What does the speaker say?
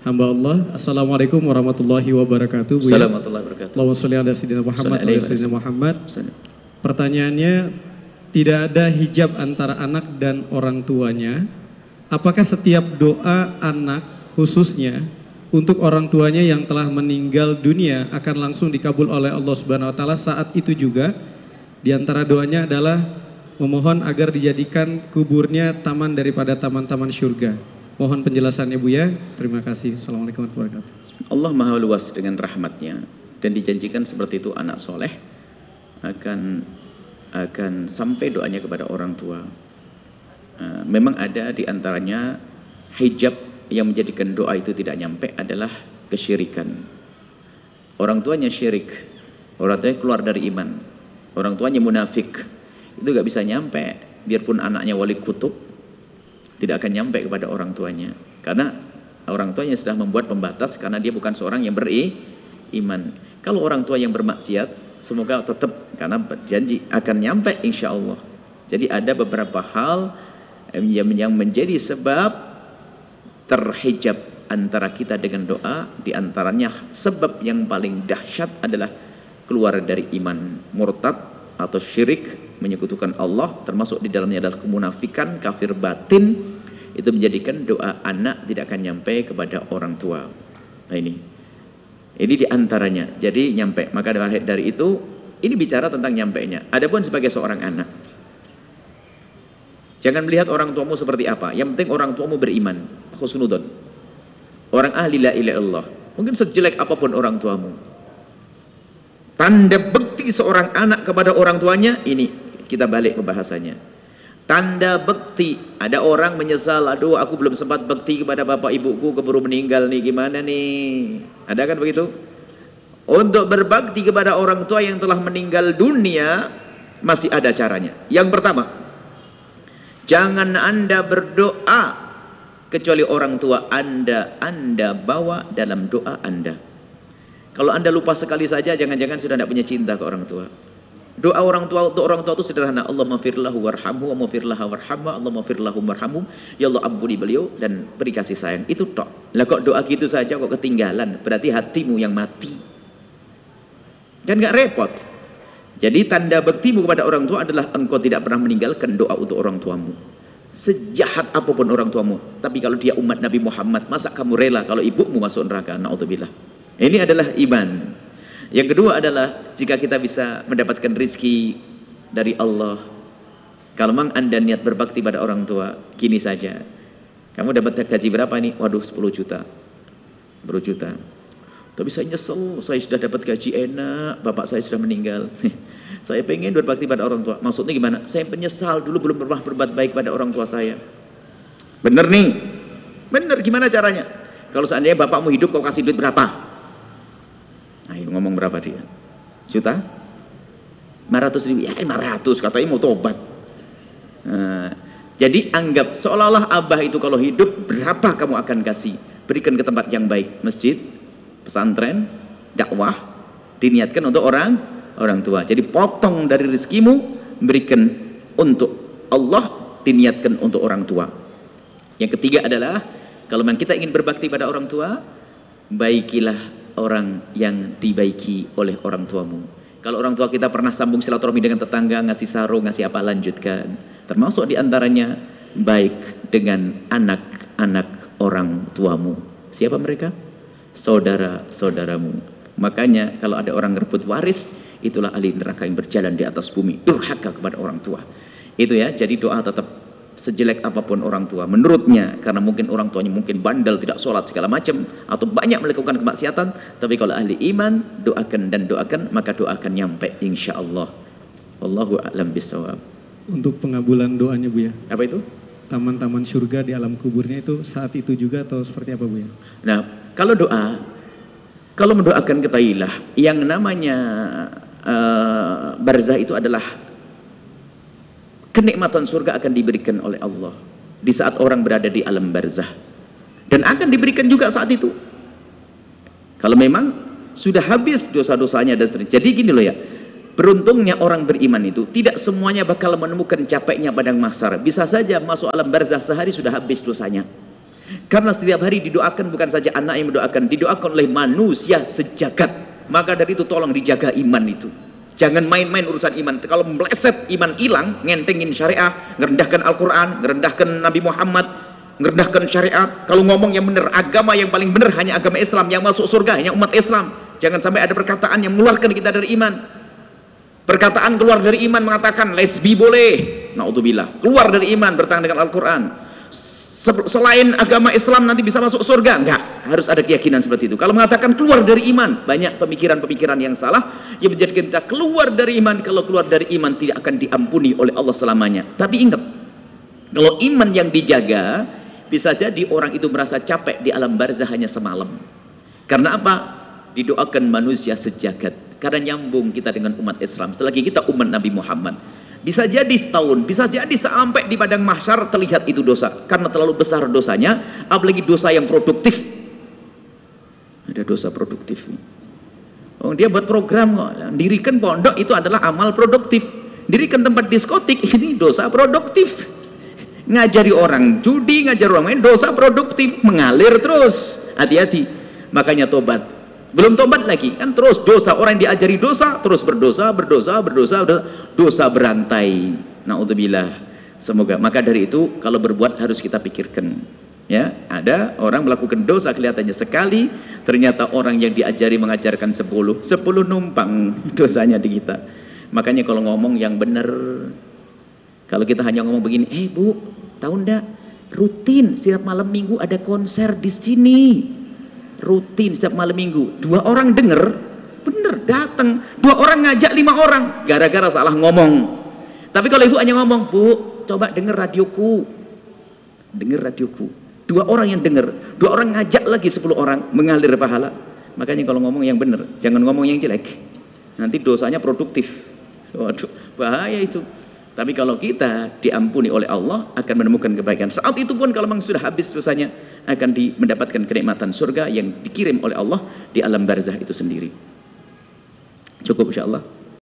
hamba Allah. Assalamualaikum warahmatullahi wabarakatuh. Buya. Assalamualaikum warahmatullahi wabarakatuh. Allahumma sholli ala sayyidina Muhammad wa Sallallahu ala sayyidina Muhammad. Pertanyaannya, tidak ada hijab antara anak dan orang tuanya. Apakah setiap doa anak khususnya untuk orang tuanya yang telah meninggal dunia akan langsung dikabul oleh Allah Subhanahu wa taala saat itu juga di antara doanya adalah memohon agar dijadikan kuburnya taman daripada taman-taman surga. Mohon penjelasannya Buya. Terima kasih. Assalamualaikum warahmatullahi wabarakatuh. Allah maha luas dengan rahmatnya dan dijanjikan seperti itu anak soleh akan akan sampai doanya kepada orang tua. Uh, memang ada di antaranya hijab yang menjadikan doa itu tidak nyampe adalah kesyirikan. Orang tuanya syirik, orang tuanya keluar dari iman, orang tuanya munafik, itu gak bisa nyampe. Biarpun anaknya wali kutub, tidak akan nyampe kepada orang tuanya. Karena orang tuanya sudah membuat pembatas karena dia bukan seorang yang beriman. Kalau orang tua yang bermaksiat, semoga tetap karena berjanji akan nyampe insya Allah. Jadi ada beberapa hal yang yang menjadi sebab terhijab antara kita dengan doa di antaranya sebab yang paling dahsyat adalah keluar dari iman murtad atau syirik menyekutukan Allah termasuk di dalamnya adalah kemunafikan kafir batin itu menjadikan doa anak tidak akan nyampe kepada orang tua nah ini ini di antaranya jadi nyampe maka dari itu ini bicara tentang nyampe nya adapun sebagai seorang anak Jangan melihat orang tuamu seperti apa. Yang penting orang tuamu beriman. Khusnudon. Orang ahli la ilaha illallah. Mungkin sejelek apa pun orang tuamu. Tanda bekti seorang anak kepada orang tuanya, ini kita balik ke bahasanya. Tanda bekti, ada orang menyesal, aduh aku belum sempat bekti kepada bapak ibuku, keburu meninggal nih, gimana nih? Ada kan begitu? Untuk berbakti kepada orang tua yang telah meninggal dunia, masih ada caranya. Yang pertama, Jangan Anda berdoa kecuali orang tua Anda Anda bawa dalam doa Anda. Kalau Anda lupa sekali saja jangan-jangan sudah tidak punya cinta ke orang tua. Doa orang tua untuk orang tua itu sederhana. Allah mafirlahu warhamhu wa mafirlaha warhamha. Allah mafirlahu warhamhu. Ya Allah ampuni beliau dan beri kasih sayang. Itu tok. Lah kok doa gitu saja kok ketinggalan. Berarti hatimu yang mati. Kan gak repot. Jadi tanda baktimu kepada orang tua adalah engkau tidak pernah meninggalkan doa untuk orang tuamu. Sejahat apa pun orang tuamu. Tapi kalau dia umat Nabi Muhammad, masa kamu rela kalau ibumu masuk neraka? Na'udzubillah. Ini adalah iman. Yang kedua adalah jika kita bisa mendapatkan rizki dari Allah. Kalau memang anda niat berbakti pada orang tua, gini saja. Kamu dapat gaji berapa nih? Waduh 10 juta. 10 juta. Tapi saya nyesel, saya sudah dapat gaji enak, bapak saya sudah meninggal. saya pengen berbakti pada orang tua. Maksudnya gimana? Saya penyesal dulu belum pernah berbuat baik pada orang tua saya. Bener nih? Bener, gimana caranya? Kalau seandainya bapakmu hidup, kau kasih duit berapa? Ayo ngomong berapa dia? Juta? 500 ribu? Ya 500, katanya mau tobat. Nah, jadi anggap seolah-olah abah itu kalau hidup, berapa kamu akan kasih? Berikan ke tempat yang baik. Masjid, pesantren, dakwah diniatkan untuk orang orang tua. Jadi potong dari rezekimu berikan untuk Allah diniatkan untuk orang tua. Yang ketiga adalah kalau memang kita ingin berbakti pada orang tua, baikilah orang yang dibaiki oleh orang tuamu. Kalau orang tua kita pernah sambung silaturahmi dengan tetangga, ngasih sarung, ngasih apa, lanjutkan. Termasuk di antaranya baik dengan anak-anak orang tuamu. Siapa mereka? saudara-saudaramu. Makanya kalau ada orang ngerebut waris, itulah ahli neraka yang berjalan di atas bumi, durhaka kepada orang tua. Itu ya, jadi doa tetap sejelek apa pun orang tua menurutnya karena mungkin orang tuanya mungkin bandel tidak sholat segala macam atau banyak melakukan kemaksiatan tapi kalau ahli iman doakan dan doakan maka doakan nyampe insya Allah Wallahu a'lam bisawab Untuk pengabulan doanya Bu ya. apa itu? Taman-taman surga di alam kuburnya itu saat itu juga atau seperti apa Bu ya? Nah, kalau doa, kalau mendoakan ketahuilah yang namanya uh, barzah itu adalah kenikmatan surga akan diberikan oleh Allah di saat orang berada di alam barzah dan akan diberikan juga saat itu. Kalau memang sudah habis dosa-dosanya dan seterusnya. Jadi gini loh ya, beruntungnya orang beriman itu tidak semuanya bakal menemukan capeknya padang mahsyar. Bisa saja masuk alam barzah sehari sudah habis dosanya. Karena setiap hari didoakan bukan saja anak yang mendoakan, didoakan oleh manusia sejagat. Maka dari itu tolong dijaga iman itu. Jangan main-main urusan iman. Kalau meleset iman hilang, ngentengin syariah, ngerendahkan Al-Quran, ngerendahkan Nabi Muhammad, ngerendahkan syariat. Kalau ngomong yang benar, agama yang paling benar hanya agama Islam, yang masuk surga hanya umat Islam. Jangan sampai ada perkataan yang mengeluarkan kita dari iman. Perkataan keluar dari iman mengatakan lesbi boleh. Naudzubillah. Keluar dari iman bertangan dengan Al-Quran. Selain agama Islam nanti bisa masuk surga? Enggak. Harus ada keyakinan seperti itu. Kalau mengatakan keluar dari iman, banyak pemikiran-pemikiran yang salah yang menjadikan kita keluar dari iman. Kalau keluar dari iman tidak akan diampuni oleh Allah selamanya. Tapi ingat, kalau iman yang dijaga, bisa jadi orang itu merasa capek di alam barzah hanya semalam. Karena apa? Didoakan manusia sejagat. Karena nyambung kita dengan umat Islam. Selagi kita umat Nabi Muhammad. Bisa jadi setahun, bisa jadi sampai di padang mahsyar terlihat itu dosa. Karena terlalu besar dosanya, apalagi dosa yang produktif. Ada dosa produktif. Oh, dia buat program kok. Dirikan pondok itu adalah amal produktif. Dirikan tempat diskotik ini dosa produktif. Ngajari orang judi, ngajari orang main dosa produktif, mengalir terus. Hati-hati. Makanya tobat belum tobat lagi. Kan terus dosa orang yang diajari dosa terus berdosa berdosa berdosa dosa berantai. Naudzubillah. Semoga. Maka dari itu kalau berbuat harus kita pikirkan. Ya ada orang melakukan dosa kelihatannya sekali ternyata orang yang diajari mengajarkan sepuluh sepuluh numpang dosanya di kita. Makanya kalau ngomong yang benar kalau kita hanya ngomong begini eh bu tahu ndak? Rutin setiap malam minggu ada konser di sini rutin setiap malam minggu. Dua orang denger bener datang dua orang ngajak lima orang. Gara-gara salah ngomong. Tapi kalau ibu hanya ngomong bu coba denger radioku. Denger radioku. Dua orang yang denger. Dua orang ngajak lagi sepuluh orang mengalir pahala. Makanya kalau ngomong yang bener jangan ngomong yang jelek. Nanti dosanya produktif. Waduh bahaya itu tapi kalau kita diampuni oleh Allah akan menemukan kebaikan. Saat itu pun kalau memang sudah habis dosanya akan mendapatkan kenikmatan surga yang dikirim oleh Allah di alam barzah itu sendiri. Cukup insya Allah.